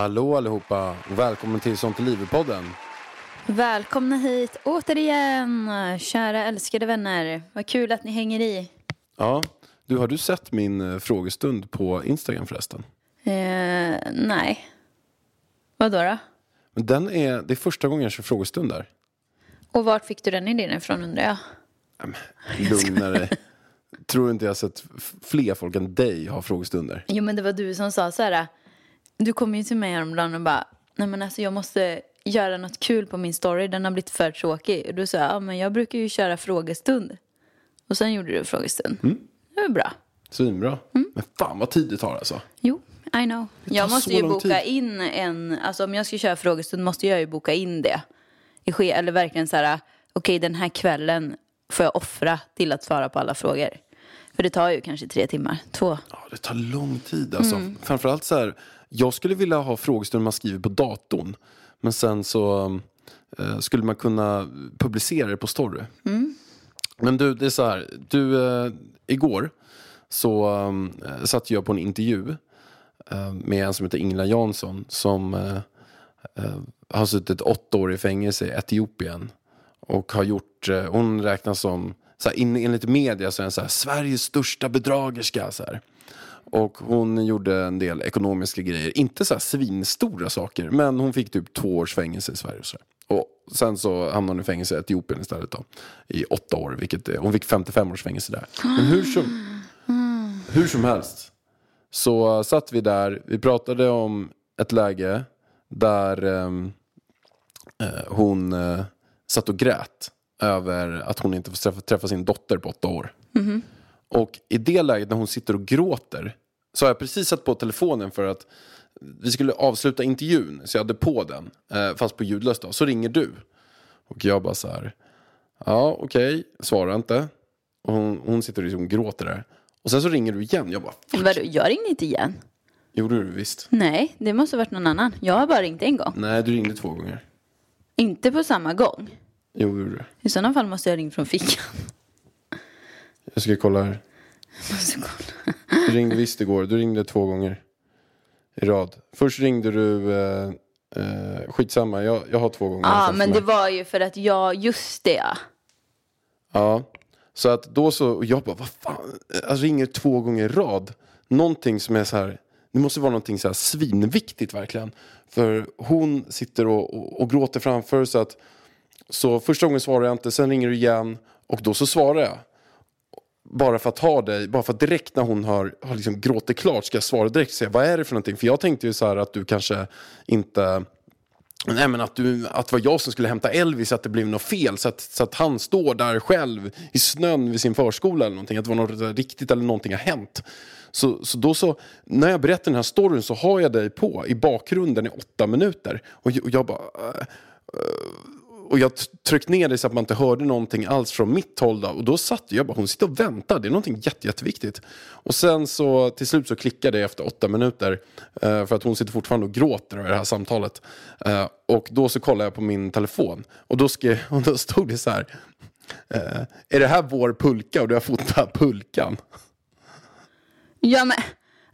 Hallå allihopa och välkommen till Sånt i livet-podden. Välkomna hit återigen, kära älskade vänner. Vad kul att ni hänger i. Ja, du, har du sett min eh, frågestund på Instagram förresten? Eh, nej. Vad då, då? Men den är, det är första gången jag kör frågestund där. Och vart fick du den idén ifrån undrar jag? Lugnare. Tror inte jag sett fler folk än dig ha frågestunder. Jo men det var du som sa så här. Du kom ju till mig häromdagen och bara, nej men alltså jag måste göra något kul på min story, den har blivit för tråkig. Och du sa, ja men jag brukar ju köra frågestund. Och sen gjorde du frågestund. Det var bra. Svinbra. Mm. Men fan vad tid det tar alltså. Jo, I know. Jag måste ju boka tid. in en, alltså om jag ska köra frågestund måste jag ju boka in det. I eller verkligen så här, okej den här kvällen får jag offra till att svara på alla frågor. För det tar ju kanske tre timmar, två. Ja, det tar lång tid alltså. Mm. Framförallt så här, jag skulle vilja ha frågestund man skriver på datorn. Men sen så eh, skulle man kunna publicera det på story. Mm. Men du, det är så här. Du, eh, igår så eh, satt jag på en intervju eh, med en som heter Ingela Jansson som eh, eh, har suttit åtta år i fängelse i Etiopien. Och har gjort, eh, hon räknas som, så här, in, enligt media så är hon så här, Sveriges största bedragerska. Så här. Och hon gjorde en del ekonomiska grejer. Inte så här svinstora saker. Men hon fick typ två års fängelse i Sverige. Och, så och sen så hamnade hon i fängelse i Etiopien istället då. I åtta år. Vilket, hon fick 55 års fängelse där. Men hur som, hur som helst. Så eh, satt vi där. Vi pratade om ett läge där ehm, eh, hon eh, satt och grät. Över att hon inte får träffa, träffa sin dotter på åtta år. Mhm. Och i det läget när hon sitter och gråter så har jag precis satt på telefonen för att vi skulle avsluta intervjun. Så jag hade på den, eh, fast på ljudlöst då. Så ringer du. Och jag bara så här, ja okej, svarar inte. Och hon, hon sitter och liksom gråter där. Och sen så ringer du igen. Jag bara, fuck, Vadå, jag ringde inte igen. gjorde du visst? Nej, det måste ha varit någon annan. Jag har bara ringt en gång. Nej, du ringde två gånger. Inte på samma gång. Jo, gjorde du. I sådana fall måste jag ringa från fickan. Jag ska kolla här. Måste kolla. Du ringde visst igår. Du ringde två gånger. I rad. Först ringde du, eh, eh, skitsamma, jag, jag har två gånger. Ja, men det var ju för att jag, just det ja. Ja, så att då så, och jag bara, vad fan, alltså ringer två gånger i rad. Någonting som är så här, det måste vara någonting så här svinviktigt verkligen. För hon sitter och, och, och gråter framför så att, så första gången svarar jag inte, sen ringer du igen och då så svarar jag. Bara för att ha dig, bara för att direkt när hon har, har liksom gråtit klart ska jag svara direkt och säga vad är det för någonting? För jag tänkte ju så här att du kanske inte Nej men att, du, att det var jag som skulle hämta Elvis, att det blev något fel. Så att, så att han står där själv i snön vid sin förskola eller någonting. Att det var något riktigt eller någonting har hänt. Så, så då så, när jag berättar den här storyn så har jag dig på i bakgrunden i åtta minuter. Och, jag- och jag bara... äh, äh och jag tryckte ner det så att man inte hörde någonting alls från mitt håll. Då. Och då satt jag bara, hon sitter och väntar, det är någonting jätte, jätteviktigt. Och sen så till slut så klickade det efter åtta minuter. eh, för att hon sitter fortfarande och gråter över det här samtalet. Eh, och då så kollade jag på min telefon. Och då, skrev, och då stod det så här. eh, är det här vår pulka? Och du har fotat pulkan. Ja men,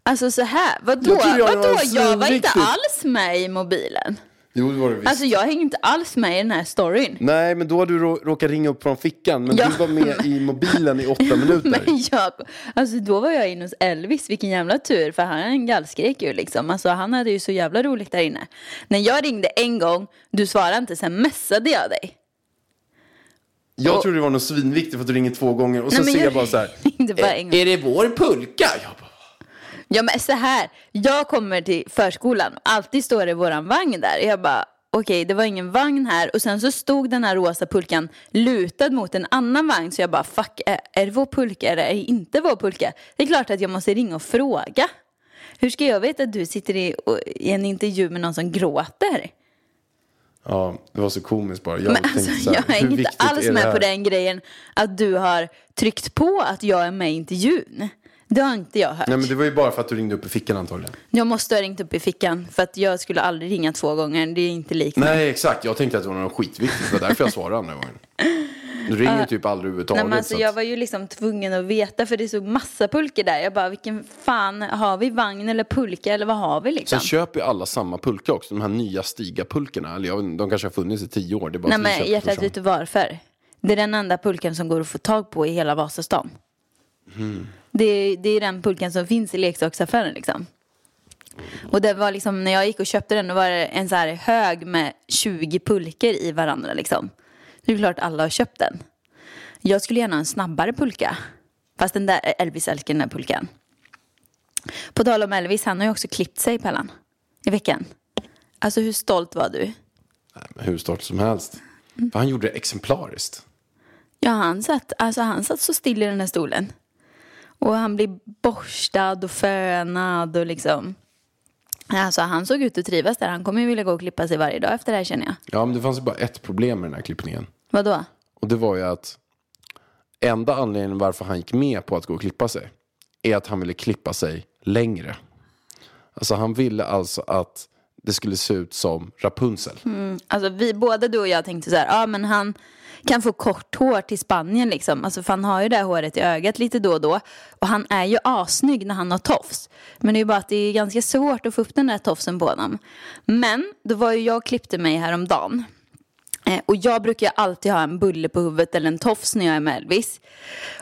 alltså så här, vadå? Jag vadå? var Jag var inte alls med i mobilen. Jo, det var det visst. Alltså jag hänger inte alls med i den här storyn. Nej, men då har du rå- råkat ringa upp från fickan. Men Ja. du var med i mobilen i åtta minuter. Men jag, alltså då var jag inne hos Elvis, vilken jävla tur, för han är en gallskrek ju liksom. Alltså han hade ju så jävla roligt där inne. När jag ringde en gång, du svarade inte, sen messade jag dig. Jag Och- tror det var något svinviktigt för att du ringer två gånger. Och så Nej, ser jag jag bara så här. bara "Är- en gång." Är det vår pulka? Jag bara, Ja men så här, jag kommer till förskolan och alltid står det våran vagn där. Jag bara, okej det var ingen vagn här och sen så stod den här rosa pulkan lutad mot en annan vagn så jag bara, fuck, är, det vår pulka eller är det inte vår pulka? Det är klart att jag måste ringa och fråga. Hur ska jag veta att du sitter i, i en intervju med någon som gråter? Ja, det var så komiskt bara. Jag Men alltså, så här, jag är inte alls är med på den grejen att du har tryckt på att jag är med i intervjun. Det har inte jag hört. Nej, men det var ju bara för att du ringde upp i fickan antagligen. Jag måste ha ringt upp i fickan för att jag skulle aldrig ringa två gånger. Det är inte likt. Nej, exakt. Jag tänkte att det var något skitviktigt. Det var därför jag svarade andra gången. Du ringer ju typ aldrig Nej, överhuvudtaget. men alltså, så att- jag var ju liksom tvungen att veta för det stod massa pulkor där. Jag bara, vilken fan, har vi vagn eller pulka eller vad har vi liksom? Sen köper ju alla samma pulka också. De här nya Stiga-pulkorna. Eller jag, de kanske har funnits i tio år. Det är bara Nej men hjärtat, vet du varför? Det är den enda pulkan som går att få tag på i hela Vasastan. Mm. Det, är, det är den pulkan som finns i leksaksaffären liksom. Och det var liksom, när jag gick och köpte den, då var det en så här hög med 20 pulkor i varandra liksom. Det är klart alla har köpt den. Jag skulle gärna ha en snabbare pulka. Fast den där, Elvis älskar den där pulkan. På tal om Elvis, han har ju också klippt sig Pellan. I veckan. Alltså hur stolt var du? Hur stort som helst. Mm. För han gjorde det exemplariskt. Ja, han satt, alltså han satt så still i den här stolen. Och han blev borstad och fönad och liksom. Alltså han såg ut att trivas där. Han kommer ju vilja gå och klippa sig varje dag efter det här känner jag. Ja, men det fanns ju bara ett problem med den här klippningen. Vadå? Och det var ju att enda anledningen varför han gick med på att gå och klippa sig är att han ville klippa sig längre. Alltså han ville alltså att det skulle se ut som Rapunzel. Alltså vi, både du och jag tänkte så här, ja men han kan få kort hår till Spanien liksom. Alltså för han har ju det här håret i ögat lite då och då. Och han är ju assnygg när han har tofs. Men det är ju bara att det är ganska svårt att få upp den där tofsen på honom. Men då var ju jag och klippte mig häromdagen. Eh, Och jag brukar ju alltid ha en bulle på huvudet eller en tofs när jag är med Elvis.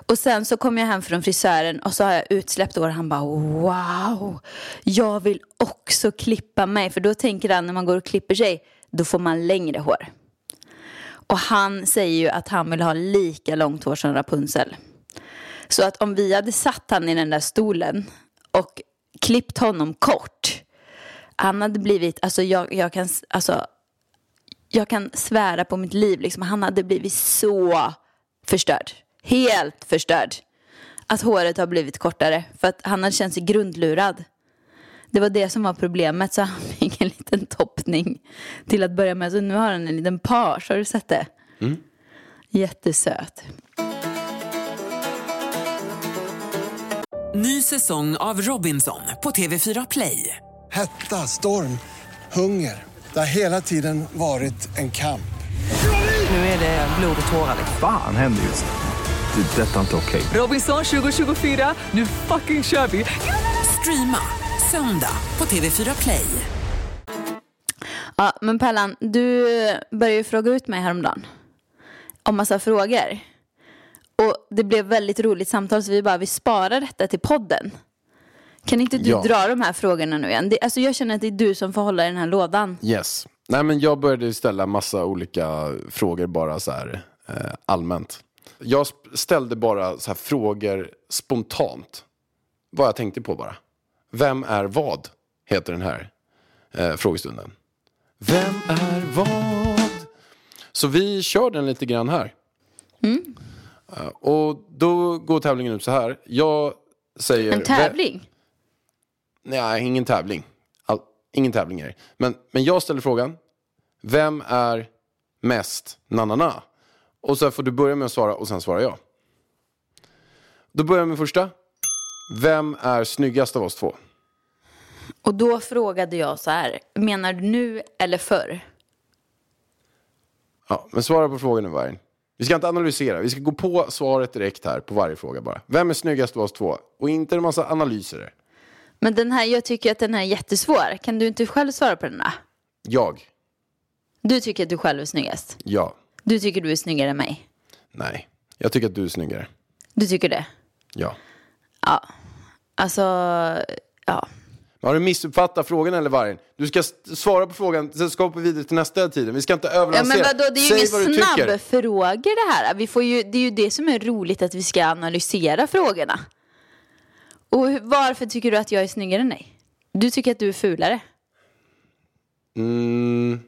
Och sen så kom jag hem från frisören och så har jag utsläppt hår och han bara wow, jag vill också klippa mig. För då tänker han när man går och klipper sig, då får man längre hår. Och han säger ju att han vill ha lika långt hår som Rapunzel. Så att om vi hade satt han i den där stolen och klippt honom kort. Han hade blivit, alltså jag, jag kan, alltså jag kan svära på mitt liv, liksom, han hade blivit så förstörd. Helt förstörd. Att håret har blivit kortare. För att han hade känt sig grundlurad. Det var det som var problemet. Så han fick en liten toppning till att börja med. Så nu har han en liten page. Har du sett det? Jättesöt. Ny säsong av Robinson på TV4 Play. Hetta, storm, hunger. Det har hela tiden varit en kamp. Nu är det blod och tårar. liksom. Fan händer just nu. Det. är Detta är inte okej. Robinson 2024, nu fucking kör vi! Streama söndag på TV4 Play. Ja, men Pellan, du började ju fråga ut mig häromdagen. Om massa frågor. Och det blev väldigt roligt samtal så vi bara, vi sparar detta till podden. Kan inte du Ja. dra de här frågorna nu igen? Det, alltså jag känner att det är du som får hålla i den här lådan. Yes. Nej, men jag började ställa massa olika frågor bara så här eh, allmänt. Jag ställde bara så här frågor spontant. Vad jag tänkte på bara. Vem är vad? Heter den här eh, frågestunden. Vem är vad? Så vi kör den lite grann här. Eh, och då går tävlingen ut så här. Jag säger... En tävling? Nej, ingen tävling. All, ingen tävling är det. Men, men jag ställer frågan. Vem är mest nanana? Och så får du börja med att svara och sen svarar jag. Då börjar jag med första. Vem är snyggast av oss två? Och då frågade jag så här, menar du nu eller förr? Ja, men svara på frågan nu Vargen. Vi ska inte analysera, vi ska gå på svaret direkt här på varje fråga bara. Vem är snyggast av oss två? Och inte en massa analyser. Men den här, jag tycker att den här är jättesvår. Kan du inte själv svara på den här? Jag. Du tycker att du själv är snyggast. Ja. Du tycker du är snyggare än mig. Nej. Jag tycker att du är snyggare. Du tycker det? Ja. Ja. Alltså, ja. Har du missuppfattat frågan eller vargen? Du ska svara på frågan, sen ska vi vidare till nästa tiden. Vi ska inte Ja överlansera. men vadå, det är ju ingen snabb det här. Vi får ju, det är ju det som är roligt att vi ska analysera frågorna. Och varför tycker du att jag är snyggare än dig? Du tycker att du är fulare. Mm.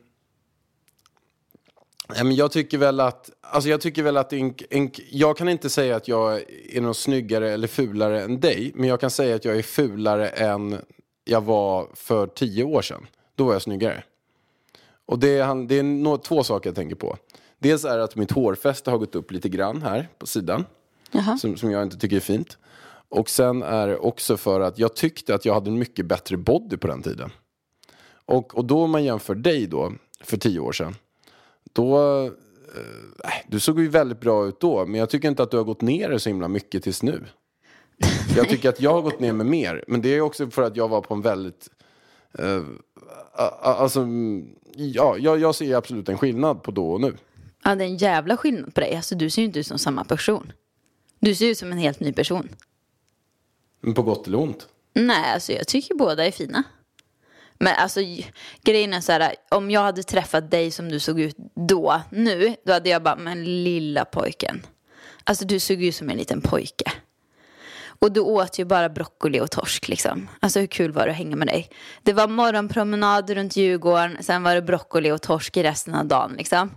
Jag tycker väl att, alltså jag tycker väl att en, en, jag kan inte säga att jag är någon snyggare eller fulare än dig. Men jag kan säga att jag är fulare än jag var för tio år sedan. Då var jag snyggare. Och det är, det är nå- två saker jag tänker på. Dels är det att mitt hårfäste har gått upp lite grann här på sidan. Som, som jag inte tycker är fint. Och sen är det också för att jag tyckte att jag hade en mycket bättre body på den tiden. Och, och då om man jämför dig då, för tio år sedan. Då, eh, du såg ju väldigt bra ut då. Men jag tycker inte att du har gått ner så himla mycket tills nu. Jag tycker att jag har gått ner med mer. Men det är också för att jag var på en väldigt... Eh, alltså, mm, ja, jag, jag ser absolut en skillnad på då och nu. Ja, det är en jävla skillnad på dig. Alltså, du ser ju inte ut som samma person. Du ser ut som en helt ny person. Men på gott eller ont. Nej, alltså jag tycker båda är fina. Men alltså grejen är så här, om jag hade träffat dig som du såg ut då, nu, då hade jag bara, men lilla pojken. Alltså du såg ju ut som en liten pojke. Och du åt ju bara broccoli och torsk liksom. Alltså hur kul var det att hänga med dig? Det var morgonpromenad runt Djurgården, sen var det broccoli och torsk i resten av dagen liksom.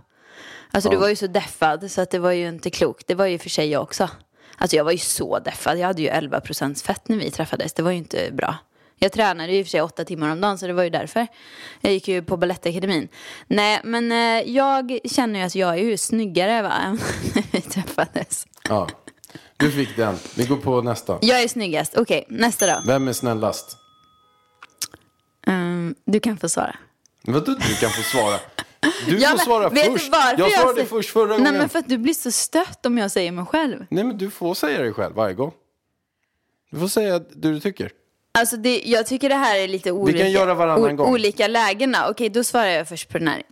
Alltså du var ju så deffad så att det var ju inte klokt. Det var ju för sig jag också. Alltså jag var ju så deffad. Jag hade ju 11% fett när vi träffades. Det var ju inte bra. Jag tränade ju i och för sig åtta timmar om dagen så det var ju därför. Jag gick ju på Balettakademin. Nej men eh, jag känner ju att jag är ju snyggare va, än när vi träffades. Ja. Du fick den. Vi går på nästa. Jag är snyggast. Okej, nästa då. Vem är snällast? Mm, du kan få svara. Vadå du kan få svara? Du Ja, får svara vet du först. varför jag svarade säger- först förra Nej gången. men för att du blir så stött om jag säger mig själv. Nej men du får säga det själv varje gång. Du får säga det du tycker. Alltså det, jag tycker det här är lite olika, göra varannan gång. olika lägena. Okej, då svarar jag först på den här.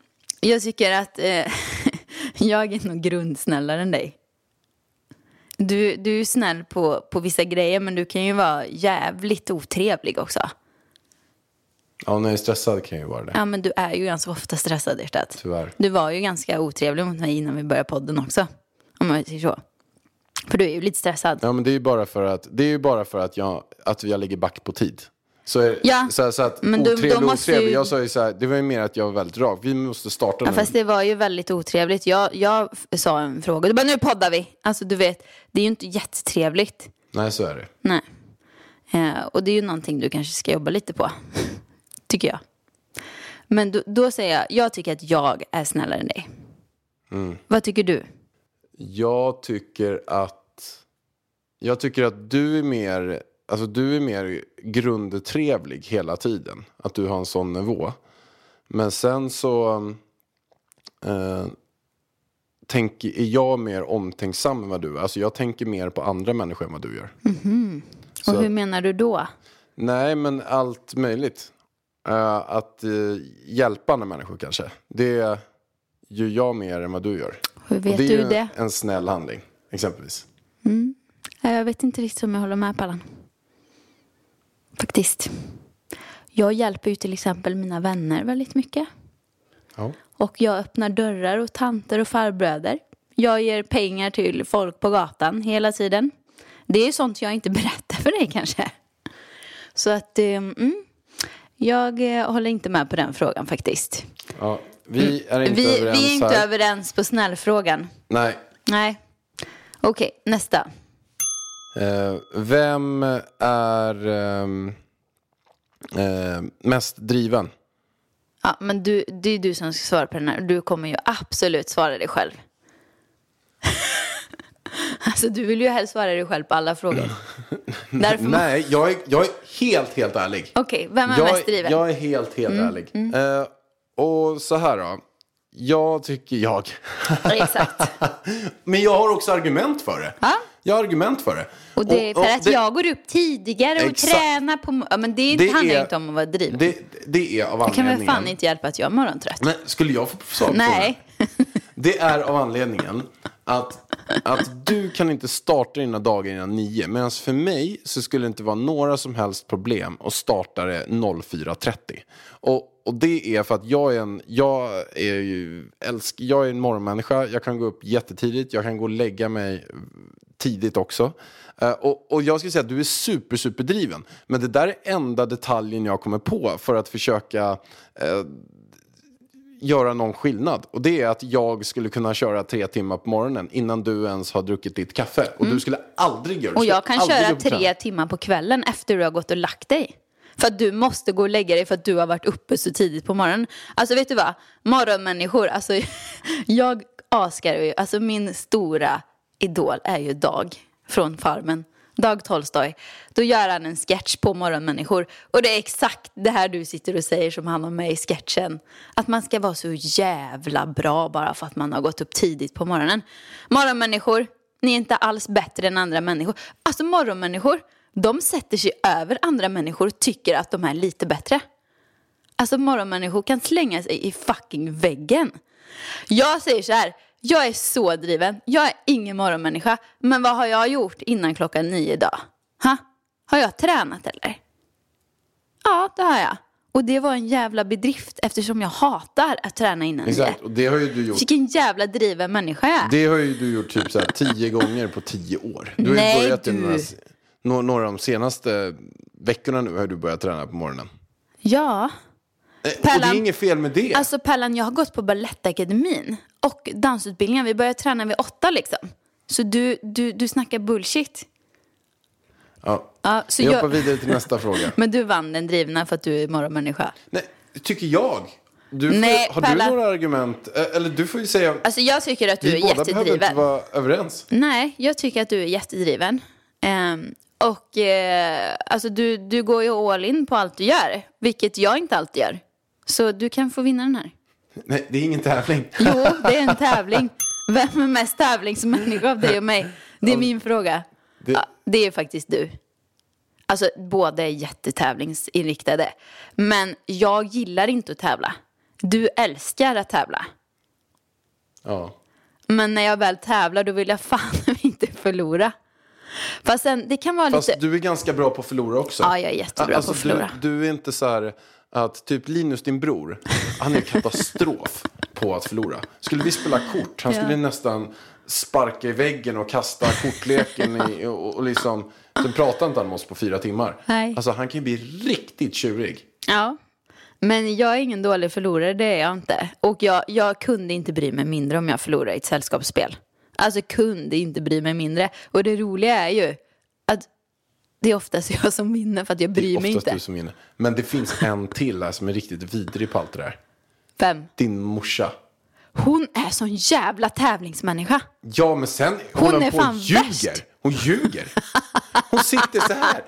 Jag tycker att eh, jag är nog grundsnällare än dig. Du, du är snäll på, på vissa grejer men du kan ju vara jävligt otrevlig också. Ja, när jag är stressad kan jag ju vara det. Ja men du är ju ganska ofta stressad hjärtat. Tyvärr. Du var ju ganska otrevlig mot mig innan vi började podden också. Om man säger så. För du är ju lite stressad. Ja men det är ju bara för att, det är ju bara för att jag, att jag ligger back på tid. Så, är, Ja, så, så att men du- otrevlig, måste otrevlig. ju- Jag sa ju så här, det var ju mer att jag var väldigt rak. Vi måste starta Ja, nu. fast det var ju väldigt otrevligt. Jag, jag sa en fråga. Du bara, nu poddar vi. Alltså du vet, det är ju inte jättetrevligt. Nej så är det. Nej. Eh, och det är ju någonting du kanske ska jobba lite på. tycker jag. Men då, då säger jag, jag tycker att jag är snällare än dig. Mm. Vad tycker du? Jag tycker att Jag tycker att du är mer Alltså du är mer grundtrevlig hela tiden. Att du har en sån nivå. Men sen så eh, tänker, är jag mer omtänksam än vad du är. Alltså jag tänker mer på andra människor än vad du gör. Så- Och hur menar du då? Nej, men allt möjligt. Eh, att uh, hjälpa andra människor kanske. Det gör jag mer än vad du gör. Hur vet det är du ju det? en snäll handling, exempelvis. Eh, Jag vet inte riktigt om jag håller med Pallan. Faktiskt. Jag hjälper ju till exempel mina vänner väldigt mycket. Ja. Och jag öppnar dörrar åt tanter och farbröder. Jag ger pengar till folk på gatan hela tiden. Det är sånt jag inte berättar för dig kanske. Så att, eh, mm, jag eh, håller inte med på den frågan faktiskt. Ja, vi är inte. Vi, överens vi är inte här. överens på snällfrågan. Nej. Nej. Okej, nästa. Eh, vem är ehm, eh, mest driven? Ja, men du, det är du som ska svara på den här. Du kommer ju absolut svara dig själv. alltså du vill ju helst svara dig själv på alla frågor. Därför Nej, jag är, jag är helt, helt ärlig. Okej, vem är jag, mest driven? Jag är helt, helt ärlig. Eh, och så här då. Jag tycker jag. Exakt. Men jag har också argument för det. Ja, jag har argument för det. Och det är för att det- jag går upp tidigare och Exakt. tränar på... Ja, men det, det handlar är- inte om att vara driven. Det, det är av Jag kan väl anledningen. fan inte hjälpa att jag är morgontrött. Men skulle jag få svara på Nej. Det är av anledningen att, att du kan inte starta dina dagar innan nio. Medan för mig så skulle det inte vara några som helst problem att starta det 04.30. Och, och det är för att jag är en, jag är ju, älsk, jag är en morgonmänniska. Jag kan gå upp jättetidigt. Jag kan gå och lägga mig tidigt också. Eh, och, och jag skulle säga att du är super, super driven. Men det där är enda detaljen jag kommer på för att försöka eh, göra någon skillnad. Och det är att jag skulle kunna köra tre timmar på morgonen innan du ens har druckit ditt kaffe. Och du skulle aldrig göra det. Mm. Och jag kan köra tre timmar på kvällen efter du har gått och lagt dig. För att du måste gå och lägga dig för att du har varit uppe så tidigt på morgonen. Alltså vet du vad? Morgonmänniskor, alltså jag askar ju, alltså min stora idol är ju Dag från Farmen. Dag Tolstoj. Då gör han en sketch på morgonmänniskor. Och det är exakt det här du sitter och säger som han har med i sketchen. Att man ska vara så jävla bra bara för att man har gått upp tidigt på morgonen. Morgonmänniskor, ni är inte alls bättre än andra människor. Alltså morgonmänniskor, de sätter sig över andra människor och tycker att de är lite bättre. Alltså morgonmänniskor kan slänga sig i fucking väggen. Jag säger så här, jag är så driven. Jag är ingen morgonmänniska. Men vad har jag gjort innan klockan nio idag? Ha? Har jag tränat eller? Ja, det har jag. Och det var en jävla bedrift eftersom jag hatar att träna innan. Exakt, och det har ju du gjort. Vilken jävla driven människa jag är. Det har ju du gjort typ så här tio gånger på tio år. Du har ju Nej, börjat i du. några, nå- några av de senaste veckorna nu har du börjat träna på morgonen. Ja. Eh, Och det är inget fel med det. Alltså Pellan, jag har gått på Balettakademin och dansutbildningen. Vi börjar träna vid åtta liksom. Så du, du, du snackar bullshit. ja. Ja, så Vi jag- hoppar vidare till nästa fråga. Men du vann den drivna för att du är morgonmänniska. Nej, tycker jag. Du får, Nej, har Pella. du några argument? Eh, Eller du får ju säga. Alltså jag tycker att du vi är båda behöver inte jättedriven. vara överens. Nej, jag tycker att du är jättedriven. Ehm, och eh, alltså du, du går ju all in på allt du gör. Vilket jag inte alltid gör. Så du kan få vinna den här. Nej, det är ingen tävling. Jo, det är en tävling. Vem är mest tävlingsmänniska av dig och mig? Det är min fråga. Det- Ja, det är faktiskt du. Alltså båda är jättetävlingsinriktade. Men jag gillar inte att tävla. Du älskar att tävla. Ja. Men när jag väl tävlar då vill jag fan inte förlora. Fast sen, det kan vara Fast lite... du är ganska bra på att förlora också. Ja, jag är jättebra Alltså, på att förlora. Du, du är inte så här att typ Linus, din bror, han är katastrof på att förlora. Skulle vi spela kort, han skulle Ja. nästan sparka i väggen och kasta kortleken i, och, och liksom, sen pratar inte han med oss på fyra timmar. Nej. Alltså han kan ju bli riktigt tjurig. Ja. Men jag är ingen dålig förlorare, det är jag inte. Och jag, jag kunde inte bry mig mindre om jag förlorade i ett sällskapsspel. Alltså kunde inte bry mig mindre. Och det roliga är ju att det är oftast jag som vinner för att jag bryr mig inte. du som vinner. Men det finns en till här som är riktigt vidrig på allt det där. Vem? Din morsa. Hon är sån jävla tävlingsmänniska. Ja, men sen hon, Hon är fan ljuger. värst. Hon ljuger. Hon sitter så här.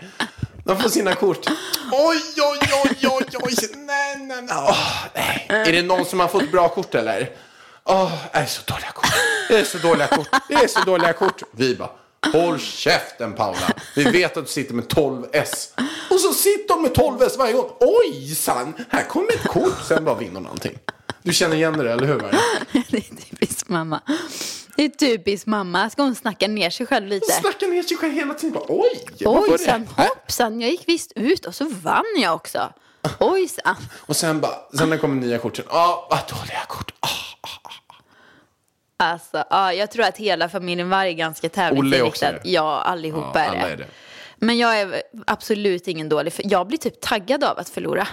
De får sina kort. Oj, oj, oj, oj, oj. Nej, nej, nej. Åh, nej. Är det någon som har fått bra kort eller? Åh, det är så dåliga kort. Det är så dåliga kort. Det är så dåliga kort. Vi bara, håll käften Paula. Vi vet att du sitter med 12 S. Och så sitter de med 12 S varje gång. Oj, san. Här kommer ett kort. Sen bara vinner någonting. Du känner igen det, eller hur? Det är typiskt mamma. Det är typiskt mamma. Ska hon snacka ner sig själv lite? Snackar ner sig själv hela tiden. Bara, Oj? Ojsan, hoppsan, jag gick visst ut och så vann jag också. Ojsan. Och sen bara, sen när kommer nya kort, sen, ah, vad dåliga kort. Ah. Alltså, ja, jag tror att hela familjen var är ganska Olle är också tävlingsinriktad. det. Ja, allihopa Ja, är, det. är det. Men jag är absolut ingen dålig. För jag blir typ taggad av att förlora.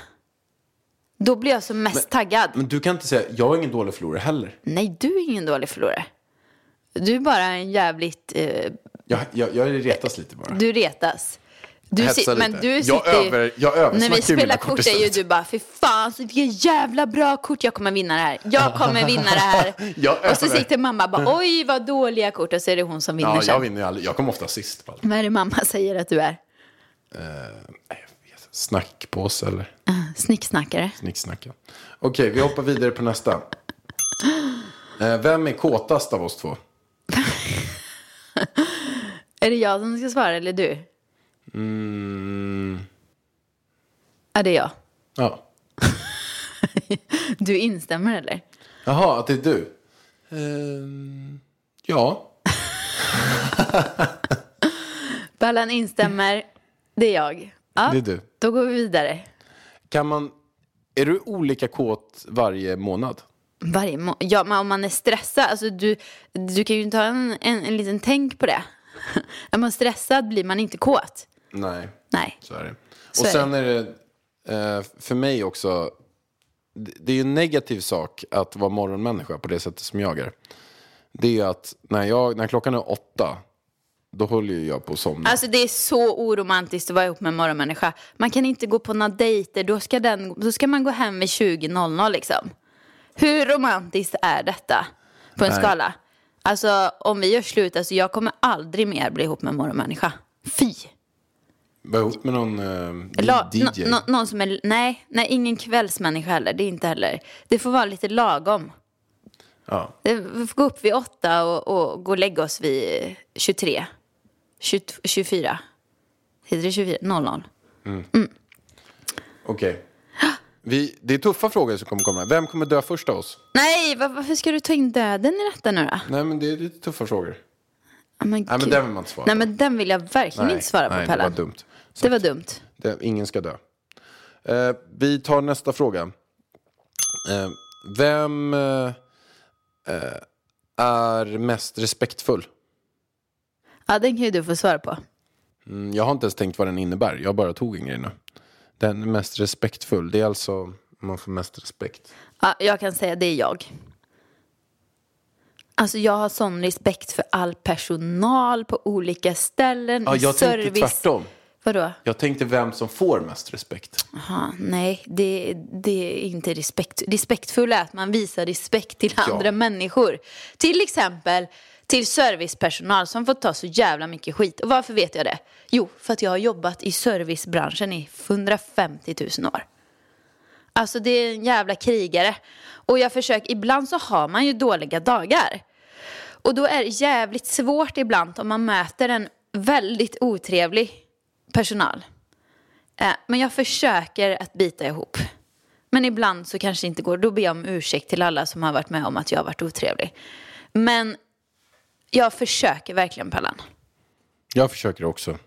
Då blir jag som mest taggad. Men du kan inte säga, jag är ingen dålig förlorare heller. Nej, du är ingen dålig förlorare. Du är bara en jävligt... Eh, Jag, jag, jag retas lite bara. du retas. Du sit- men lite. du Jag sitter ju- över- jag När översnackar vi spelar kort är ju du bara, fy fan, vilka jävla bra kort, jag kommer vinna det här. Jag kommer vinna det här. Jag och så över- sitter mamma bara, oj vad dåliga kort. Och så är det hon som vinner Ja, sen. jag vinner ju aldrig. Jag kommer ofta sist. Alla. Vad är det mamma säger att du är? Jag vet. Snackpåse eller Snicksnackare. snicksnacka. Okej, vi hoppar vidare på nästa. Eh, Vem är kåtast av oss två? Är det jag som ska svara eller du? Mm, Ja, det är jag. ja. Du instämmer eller? Jaha, att det är du? Ehm, ja. Ballan instämmer. Det är jag. Ja, Det är du. Då går vi vidare. Kan man... Är du olika kåt varje månad? Varje må- ja, men om man är stressad, alltså du, du kan ju ha en, en, en liten tänk på det. är man stressad blir man inte kåt. Nej, Nej. så är det. Så och är sen är det eh, för mig också... Det det är ju en negativ sak att vara morgonmänniska på det sättet som jag är. Det är att när, jag, när klockan är åtta, då håller ju jag på att somna. Alltså det är så oromantiskt att vara ihop med en morgonmänniska. Man kan inte gå på några dejter, då ska, den, då ska man gå hem vid 20.00 liksom. Hur romantiskt är detta på en Nej. skala? Alltså om vi gör slut, alltså jag kommer aldrig mer bli ihop med en morgonmänniska. Fy! Var ihop med någon eh, La, DJ. nå- någon som är, nej, nej, ingen kvällsmänniska heller, det är inte heller. Det får vara lite lagom. ja. Det- Vi får gå upp vid åtta och, och gå och lägga oss vid 23. 22, 24. Heter det 24? 00. Okej. Vi, det är tuffa frågor som kommer komma. Vem kommer dö först av oss? Nej, var, varför ska du ta in döden i detta nu då? Nej, men det är lite tuffa frågor. Men, Nej, men den vill man inte svara Nej, på. men den vill jag verkligen inte svara på, nej, det var dumt. Det var dumt. Det, ingen ska dö. Eh, vi tar nästa fråga. Eh, vem eh, är mest respektfull? Ja, den kan ju du få svara på. Mm, jag har inte ens tänkt vad den innebär. Jag bara tog en grej nu. Den mest respektfull. Det är alltså man får mest respekt. Ja, jag kan säga det är jag. Alltså jag har sån respekt för all personal på olika ställen. Ja, i jag tänkte service. tvärtom. Vadå? Jag tänkte vem som får mest respekt. Aha, nej, det, det är inte respekt. Respektfull är att man visar respekt till Ja. andra människor. Till exempel till servicepersonal som får ta så jävla mycket skit. Och varför vet jag det? Jo, för att jag har jobbat i servicebranschen i 150 000 år. Alltså det är en jävla krigare. Och jag försöker, ibland så har man ju dåliga dagar. Och då är det jävligt svårt ibland om man möter en väldigt otrevlig personal. Eh, Men jag försöker att bita ihop. Men ibland så kanske det inte går. Då ber jag om ursäkt till alla som har varit med om att jag har varit otrevlig. Men jag försöker verkligen Pallan. Jag försöker också.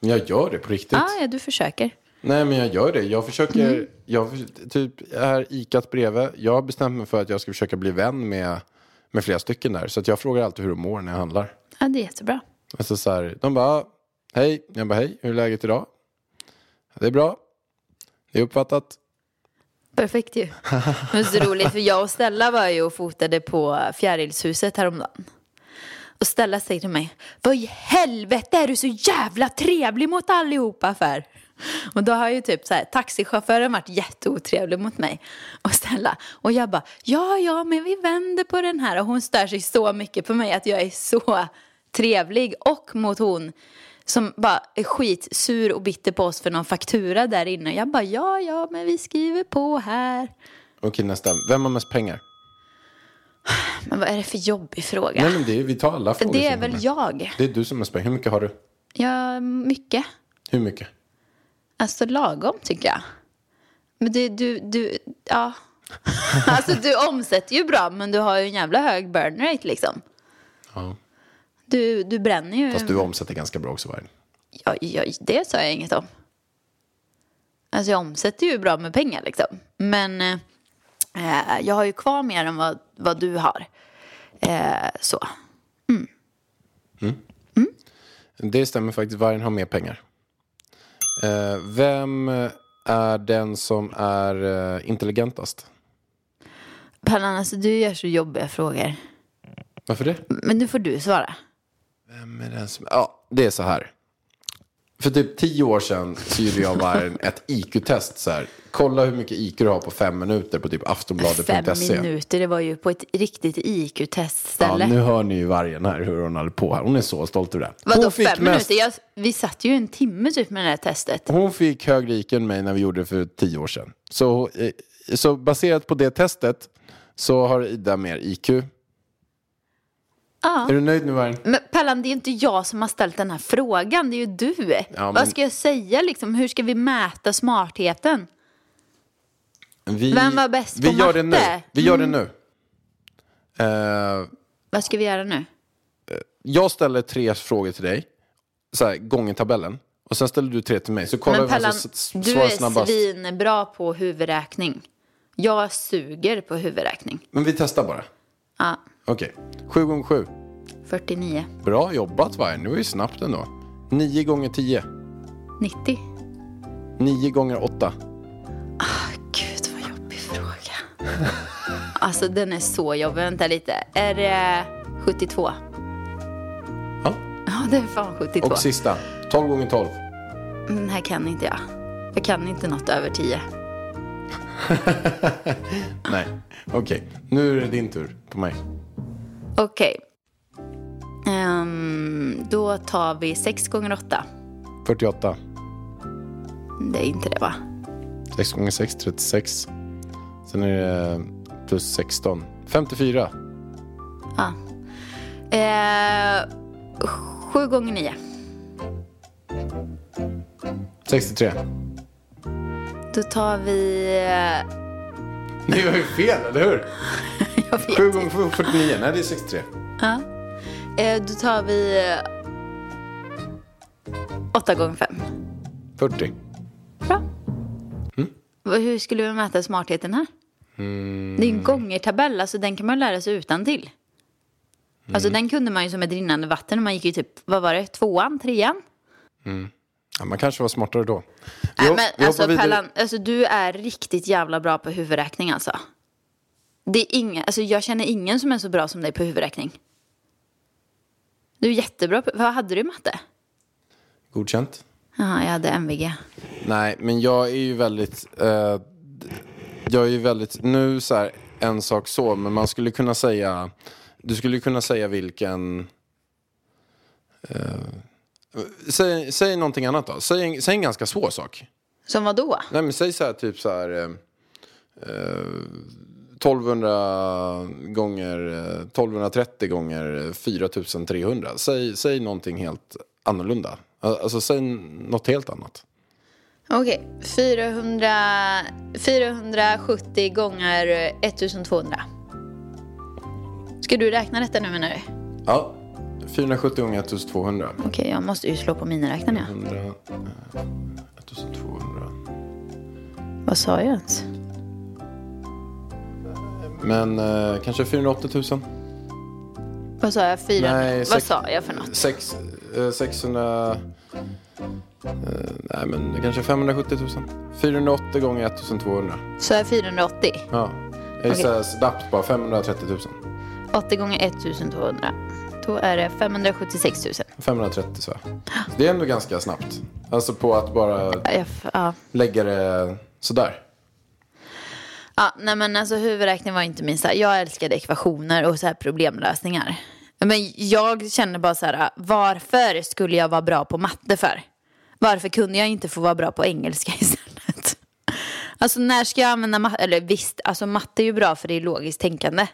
Jag gör det på riktigt. Ja, ja, du försöker. Nej, men jag gör det. Jag försöker, jag för- typ är ikat bredvid. Jag har bestämt mig för att jag ska försöka bli vän med, med flera stycken där. Så att jag frågar alltid hur de mår när jag handlar. Ja, det är jättebra. Alltså så här, de bara, "Ah, hej. Jag bara, hej, hur är läget idag? Det är bra. Det är uppfattat. Perfekt ju. Men så roligt, för jag och Stella var ju och fotade på Fjärilshuset häromdagen. Och Stella säger till mig, vad i helvete är du så jävla trevlig mot allihopa för? Och då har ju typ så här, taxichauffören varit jätteotrevlig mot mig och Stella. Och jag bara, ja, ja, men vi vänder på den här. Och hon stör sig så mycket på mig att jag är så trevlig. Och mot hon som bara är skitsur och bitter på oss för någon faktura där inne. Jag bara, ja, ja, men vi skriver på här. Okej, nästa. Vem har mest pengar? Men vad är det för jobbig fråga? Nej, men det är, vi tar alla frågor. det är väl jag. Det är du som har mest pengar. Hur mycket har du? Ja, mycket. Hur mycket? Alltså lagom tycker jag. Men du, du, du, ja. Alltså du omsätter ju bra men du har ju en jävla hög burn rate liksom. Ja. Du, du bränner ju. Fast du omsätter ganska bra också, Vargen. Ja, ja, det sa jag inget om. Alltså jag omsätter ju bra med pengar liksom. Men eh, jag har ju kvar mer än vad, vad du har. Eh, så. Det stämmer faktiskt. Vargen har mer pengar. Eh, vem är den som är eh, intelligentast? Pallan, alltså du gör så jobbiga frågor. Varför det? Men nu får du svara. Vem är den som... Ja, det är så här. För typ tio år sedan så gjorde jag bara en- ett IQ-test. Så här. Kolla hur mycket IQ du har på fem minuter på typ Fem aftonbladet.se. minuter, det var ju på ett riktigt Ja, IQ-testställe. nu hör ni ju vargen här hur hon håller på. här. Hon är så stolt över det. Vadå fem mest- minuter? Jag, vi satt ju en timme typ med det här testet. Hon fick högre IQ än mig när vi gjorde det för tio år sedan. Så, eh, så baserat på det testet så har Ida mer IQ. Ja. Är du nöjd nu Vargen? Men Pellan, det är ju inte jag som har ställt den här frågan, det är ju du. men- Vad ska jag säga liksom? Hur ska vi mäta smartheten? Vi, Vem var bäst vi på gör det nu. matte? Mm. Vi gör det nu. Eh, Vad ska vi göra nu? jag ställer tre frågor till dig. Så här, gånger tabellen. Och sen ställer du tre till mig. Så kollar Men Pellan, du är snabbast. svinbra på huvudräkning. Jag suger på huvudräkning. Men vi testar bara. Ja, Okej. Sju gånger sju. 49. Bra jobbat Vargen. Var ju snabbt ändå. Nio gånger tio. 90. Nio gånger åtta. Gud vad jobbig fråga. alltså den är så jobbig. Vänta lite. Är det 72? Ja. Ja, det är fan 72. Och sista. Tolv gånger tolv. Den här kan inte jag. Jag kan inte något över 10. Nej. Okej. Nu är det din tur på mig. Okej. Ehm, då tar vi 6 gånger 8. 48. Det är inte det va? 6 gånger 6, 36. Sen är det plus 16. 54. Ja. Eh, 7 gånger 9. 63. Då tar vi... eh, jag har ju fel, eller hur? Jag vet 7 gånger 7, 49. Nej, det är 63. Ja. Eh, då tar vi... 8 gånger 5. 40. Bra. Mm. Hur skulle vi mäta smartheten här? Det är en gångertabell, alltså den kan man lära sig utan till. Alltså Mm. den kunde man ju som ett rinnande vatten man gick ju typ, vad var det, tvåan, trean? Ja, man kanske var smartare då. Nej men alltså. Pellan, alltså du är riktigt jävla bra på huvudräkning alltså. Det är ingen, alltså jag känner ingen som är så bra som dig på huvudräkning. Du är jättebra på, vad hade du i matte? Godkänt. Jaha, jag hade MVG. Nej, men jag är ju väldigt... Eh, jag är ju väldigt... Nu så här, en sak så, men man skulle kunna säga... Du skulle kunna säga vilken... Eh, säg, säg någonting annat då. Säg, en- säg en ganska svår sak. Som vad då? Nej, men säg så här, typ så här... Eh, eh, 1200 gånger... Eh, 1230 gånger eh, 4300. Säg, säg någonting helt annorlunda. Alltså, säg något helt annat. Okej, 400, 470 gånger 1200. Ska du räkna detta nu menar du? Ja, 470 gånger 1200. Okej, jag måste ju slå på miniräknaren ja. 100, eh, 1200. Vad sa jag ens? Men eh, kanske 480 000? Vad sa jag? 400? Nej, Vad sex- sa jag för något? Sex, eh, 600... Eh, nej, men kanske 570 000. 480 gånger 1200. Sa jag 480? Ja. Jag gissar Okej. snabbt bara 530 000. 80 gånger 1200. Då är det 576 000. 530 så. så det är ändå ganska snabbt. Alltså på att bara Ja, lägga det sådär. Ja, nej men alltså huvudräkning var inte min så här. Jag älskade ekvationer och så här problemlösningar. Men jag känner bara så här, varför skulle jag vara bra på matte för? Varför kunde jag inte få vara bra på engelska istället? Alltså när ska jag använda matte? Eller visst, alltså matte är ju bra för det är logiskt tänkande.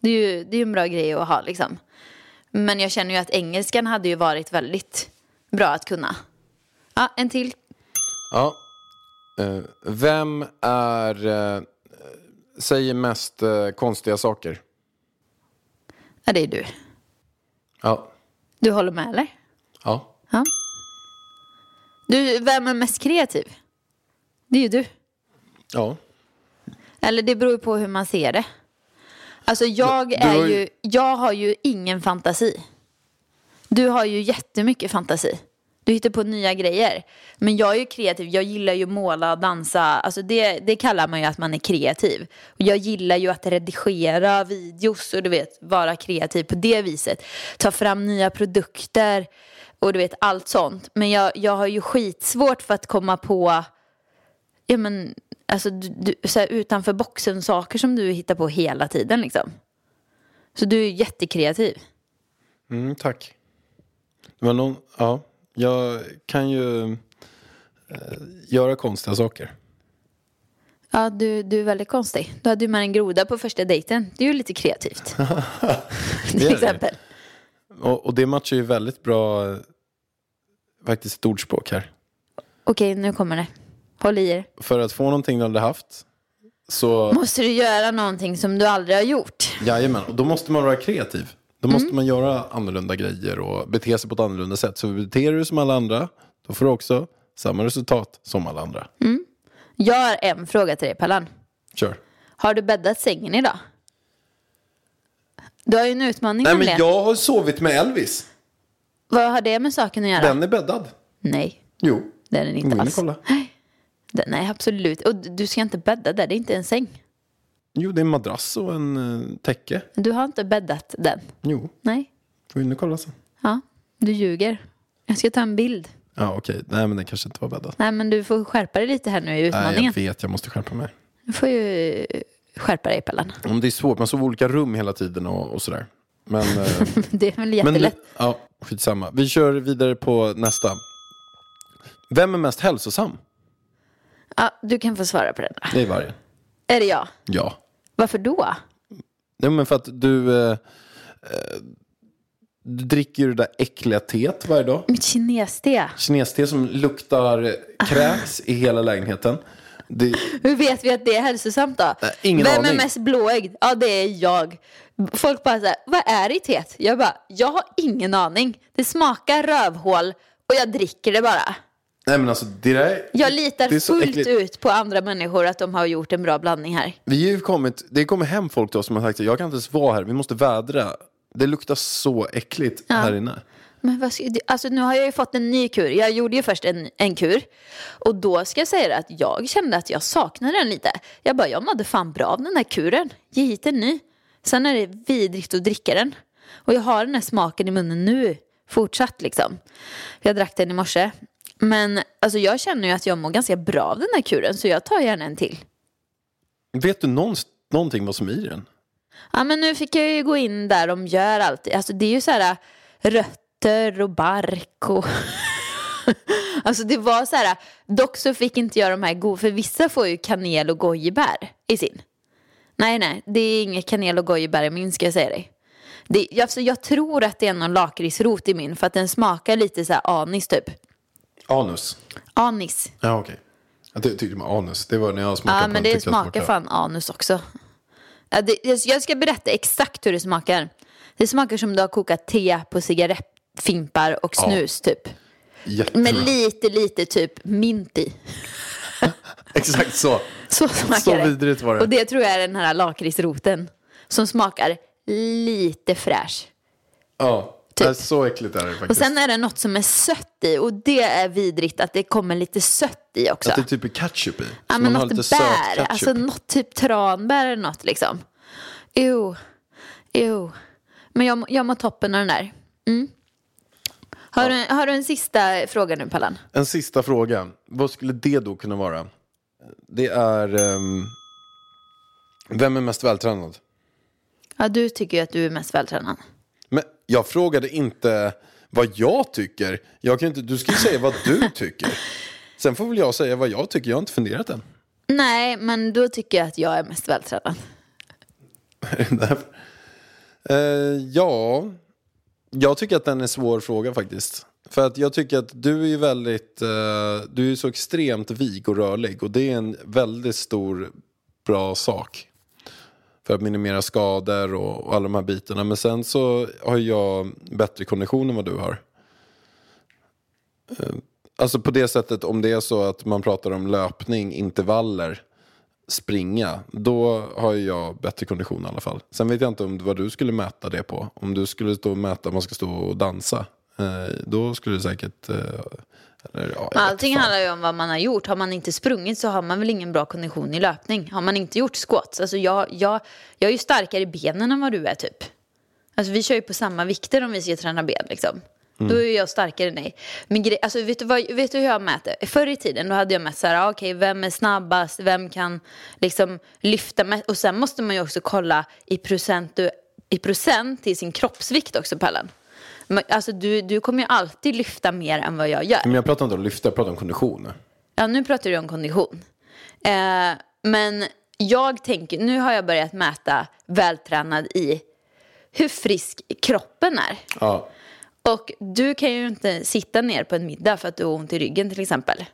Det är ju det är ju en bra grej att ha liksom. Men jag känner ju att engelskan hade ju varit väldigt bra att kunna. Ja, en till. Ja. Eh, vem är... Eh, säger mest eh, konstiga saker? Ja, det är du. Ja. Du håller med eller? Ja. Ja. Du, vem är mest kreativ? Det är ju du. Ja. Eller det beror ju på hur man ser det. Alltså jag är har ju- ju, jag har ju ingen fantasi. Du har ju jättemycket fantasi. Du hittar på nya grejer. Men jag är ju kreativ, jag gillar ju måla, dansa. Alltså det, det kallar man ju att man är kreativ. Och jag gillar ju att redigera videos och du vet, vara kreativ på det viset. Ta fram nya produkter och du vet allt sånt. Men jag, jag har ju skitsvårt för att komma på ja, men, alltså, du, du, så här, utanför boxen saker som du hittar på hela tiden. Liksom. Så du är jättekreativ. Mm, tack. Det var någon, ja, jag kan ju eh, göra konstiga saker. Ja, du, du är väldigt konstig. Du hade ju med en groda på första dejten. Det är ju lite kreativt. Till exempel. Och, och det matchar ju väldigt bra eh, faktiskt ett ordspråk här. Okej, nu kommer det. Håll i er. För att få någonting du aldrig haft så, Måste du göra någonting som du aldrig har gjort? jajamän, och då måste man vara kreativ. Då måste man göra annorlunda grejer och bete sig på ett annorlunda sätt. Så beter du dig som alla andra, då får du också samma resultat som alla andra. Jag har en fråga till dig, Pallan. Kör. Har du bäddat sängen idag? Du har ju en utmaning Nej men jag har sovit med Elvis. Vad har det med saken att göra? Den är bäddad. Nej, Jo. det är den inte alls. kolla. Nej, absolut. Och du ska inte bädda där, det är inte en säng. Jo, det är en madrass och en uh, täcke. Du har inte bäddat den. Jo, Nej, in och kolla sen. ja, du ljuger. Jag ska ta en bild. Ja, okej. Nej, men den kanske inte var bäddad. Nej, men du får skärpa dig lite här nu i Nej, utmaningen. jag vet. Jag måste skärpa mig. Du får ju eh, skärpa dig, Pallan. Om det är svårt, man sover i olika rum hela tiden och, och sådär. Men, eh, Det är väl men jättelätt. ja, skitsamma. Vi kör vidare på nästa. Vem är mest hälsosam? Ja, du kan få svara på den. då. Det är vargen. Är det jag? Ja. Varför då? Nej, men för att du, eh, eh, du dricker ju det där äckliga teet varje dag. Mitt kineste. Kineste som luktar kräks i hela lägenheten. Det, Hur vet vi att det är hälsosamt då? Nej, ingen Vem är aning. mest blåögd? Ja, det är jag. Folk bara såhär, vad är i teet? Jag bara, jag har ingen aning. Det smakar rövhål och jag dricker det bara. Nej men alltså det där, Jag litar det fullt äckligt. ut på andra människor att de har gjort en bra blandning här. Vi har kommit, det kommer hem folk till oss som har sagt att jag kan inte ens vara här, vi måste vädra. Det luktar så äckligt här inne. Men vad alltså nu har jag ju fått en ny kur. Jag gjorde ju först en, en kur. Och då ska jag säga att jag kände att jag saknade den lite. Jag bara, jag mådde fan bra av den här kuren. Ge hit en ny. Sen är det vidrigt att dricka den. Och jag har den här smaken i munnen nu. Fortsatt liksom. Jag drack den i morse. Men alltså jag känner ju att jag mår ganska bra av den här kuren. Så jag tar gärna en till. Vet du någon, någonting vad som är i den? Ja men nu fick jag ju gå in där de gör alltid. Alltså det är ju så här äh, rötter och bark och... alltså det var så här, dock så fick inte jag de här goda, för vissa får ju kanel och gojibär i sin. Nej nej, det är inget kanel och gojibär i min ska jag säga dig. Det, alltså, jag tror att det är någon lakritsrot i min för att den smakar lite så här anis typ. Anus. Anis. Ja okej. Jag ty- tyckte med anus, det var när jag smakade Ja på men den, det tyckte jag smakar fan anus också. Ja, det, jag- jag ska berätta exakt hur det smakar. Det smakar som du har kokat te på cigarettfimpar och snus typ. Jättebra. Med lite, lite typ mint i. Exakt så. Så smakar Så det. vidrigt var det. Och det tror jag är den här lakritsroten. Som smakar lite fräsch. Ja, Typ. Nej, så äckligt är det faktiskt. Och sen är det något som är sött i. Och det är vidrigt att det kommer lite sött i också. Att det typ är ketchup i. Ja, men något bär, alltså något typ tranbär eller något liksom. Jo, jo. Men jag, jag mår toppen av den där. Mm. Har, du, har du en sista fråga nu Pallan? En sista fråga. Vad skulle det då kunna vara? Det är... ehm, vem är mest vältränad? Ja, du tycker ju att du är mest vältränad. Jag frågade inte vad jag tycker. Jag kan inte, du ska ju säga vad du tycker. Sen får väl jag säga vad jag tycker. Jag har inte funderat än. Nej, men då tycker jag att jag är mest vältränad. Eh, ja, jag tycker att den är en svår fråga faktiskt. För att jag tycker att du är väldigt, eh, du är så extremt vig och rörlig. Och det är en väldigt stor, bra sak. För att minimera skador och, och alla de här bitarna. Men sen så har jag bättre kondition än vad du har. Eh, alltså på det sättet, om det är så att man pratar om löpning, intervaller, springa, då har ju jag bättre kondition i alla fall. Sen vet jag inte om vad du skulle mäta det på. Om du skulle stå och mäta, man ska stå och dansa, eh, då skulle det säkert... Eh, eller, ja, Allting fan. handlar ju om vad man har gjort. Har man inte sprungit så har man väl ingen bra kondition i löpning. Har man inte gjort squats, alltså jag, jag, jag är ju starkare i benen än vad du är typ. Alltså vi kör ju på samma vikter om vi ska träna ben liksom. Då är jag starkare än dig. Men grej, alltså, vet, du vad, vet du hur jag mäter? Förr i tiden då hade jag mätt så här, ah, okej, vem är snabbast, vem kan liksom lyfta mest? Och sen måste man ju också kolla i procent, i procent till sin kroppsvikt också, Pallan. Alltså du, du kommer ju alltid lyfta mer än vad jag gör. Men jag pratar inte om lyfta, jag pratar om kondition. Ja, nu pratar du om kondition. Eh, men jag tänker, nu har jag börjat mäta vältränad i hur frisk kroppen är. Ja. Och du kan ju inte sitta ner på en middag för att du har ont i ryggen till exempel.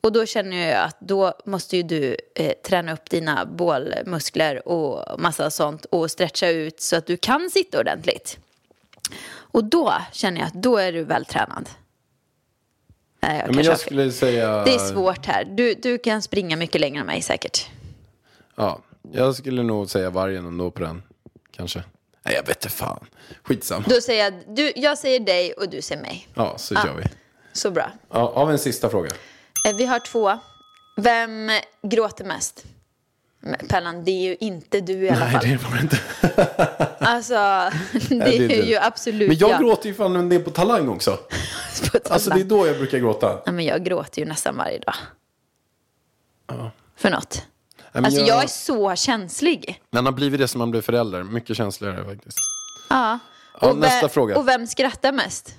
Och då känner jag att då måste ju du eh, träna upp dina bålmuskler och massa sånt och stretcha ut så att du kan sitta ordentligt. Och då känner jag att då är du vältränad. Nej, jag Ja, men jag skulle säga... Det är svårt här. Du, du kan springa mycket längre än mig säkert. Ja, jag skulle nog säga vargen ändå på den. Kanske. Nej, jag vet inte fan. Skitsam. Då säger jag, du, jag säger dig och du säger mig. Ja, så kör vi. Så bra. Ja, vi en sista fråga? Eh, Vi har två. Vem gråter mest? Men Pellan, det är ju inte du i alla Nej, fall. det var det inte. Alltså, det Nej, är, det är du. ju absolut Men jag jag. gråter ju fan en del på Talang också. På Alltså det är då jag brukar gråta. Ja, men jag gråter ju nästan varje dag. För något. Nej, Alltså jag... jag är så känslig. Man har blivit det som man blir förälder. Mycket känsligare faktiskt. Ja. Ja, och, nästa ve- fråga. och vem skrattar mest?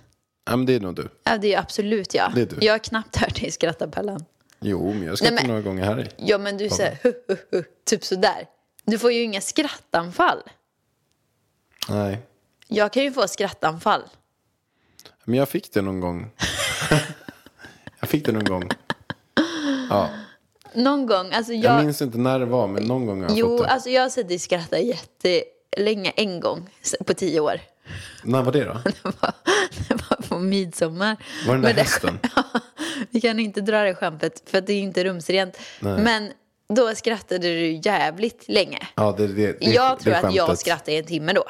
Ja, men det är nog du. Ja, det är ju absolut jag. Det är du. Jag har knappt hört dig skratta Pellan. Jo, men jag skrattar några gånger här i. Ja, men du säger hu, hu, hu, typ sådär. Du får ju inga skrattanfall. Nej. Jag kan ju få skrattanfall. Men jag fick det någon gång. jag fick det någon gång. Ja, Någon gång, alltså jag jag... minns inte när det var, men någon gång har jag Jo, fått det. alltså jag har sett dig skratta jättelänge, en gång på tio år. När var det då? Det var, det var på midsommar. Var den där Men det- hästen? Vi kan inte dra det skämtet för det är inte rumsrent. Men då skrattade du jävligt länge. Ja, det, det, det, jag det tror att jag skrattar i en timme då.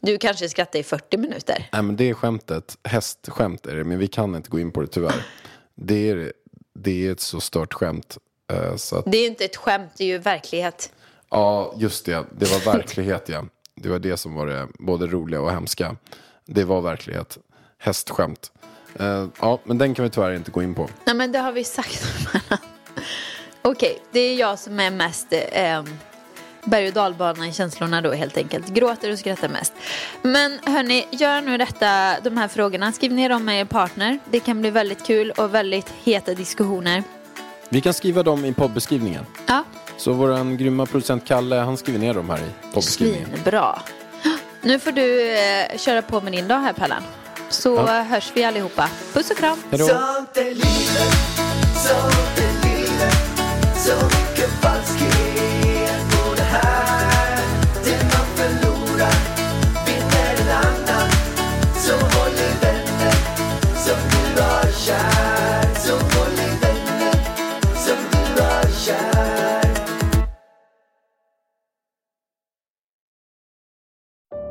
Du kanske skrattar i 40 minuter. Nej, men det är skämtet. Hästskämt är det, men vi kan inte gå in på det tyvärr. Det är, det är ett så stört skämt. eh, Så att, Det är inte ett skämt, det är ju verklighet. ja, just det. Det var verklighet, ja. Det var det som var det både roliga och hemska. Det var verklighet. Hästskämt. Eh, ja, men den kan vi tyvärr inte gå in på. Nej men det har vi sagt. Okej, det är jag som är mest eh, berg och dalbana i känslorna då helt enkelt. Gråter och skrattar mest. Men hörni, gör nu detta, de här frågorna. Skriv ner dem med er partner. Det kan bli väldigt kul och väldigt heta diskussioner. Vi kan skriva dem i poddbeskrivningen. Ja, Så vår grymma producent Kalle, han skriver ner dem här i poddbeskrivningen. svinbra. Nu får du eh, köra på med din dag här Pallan. Så Ja. hörs vi allihopa. Puss och kram. Hej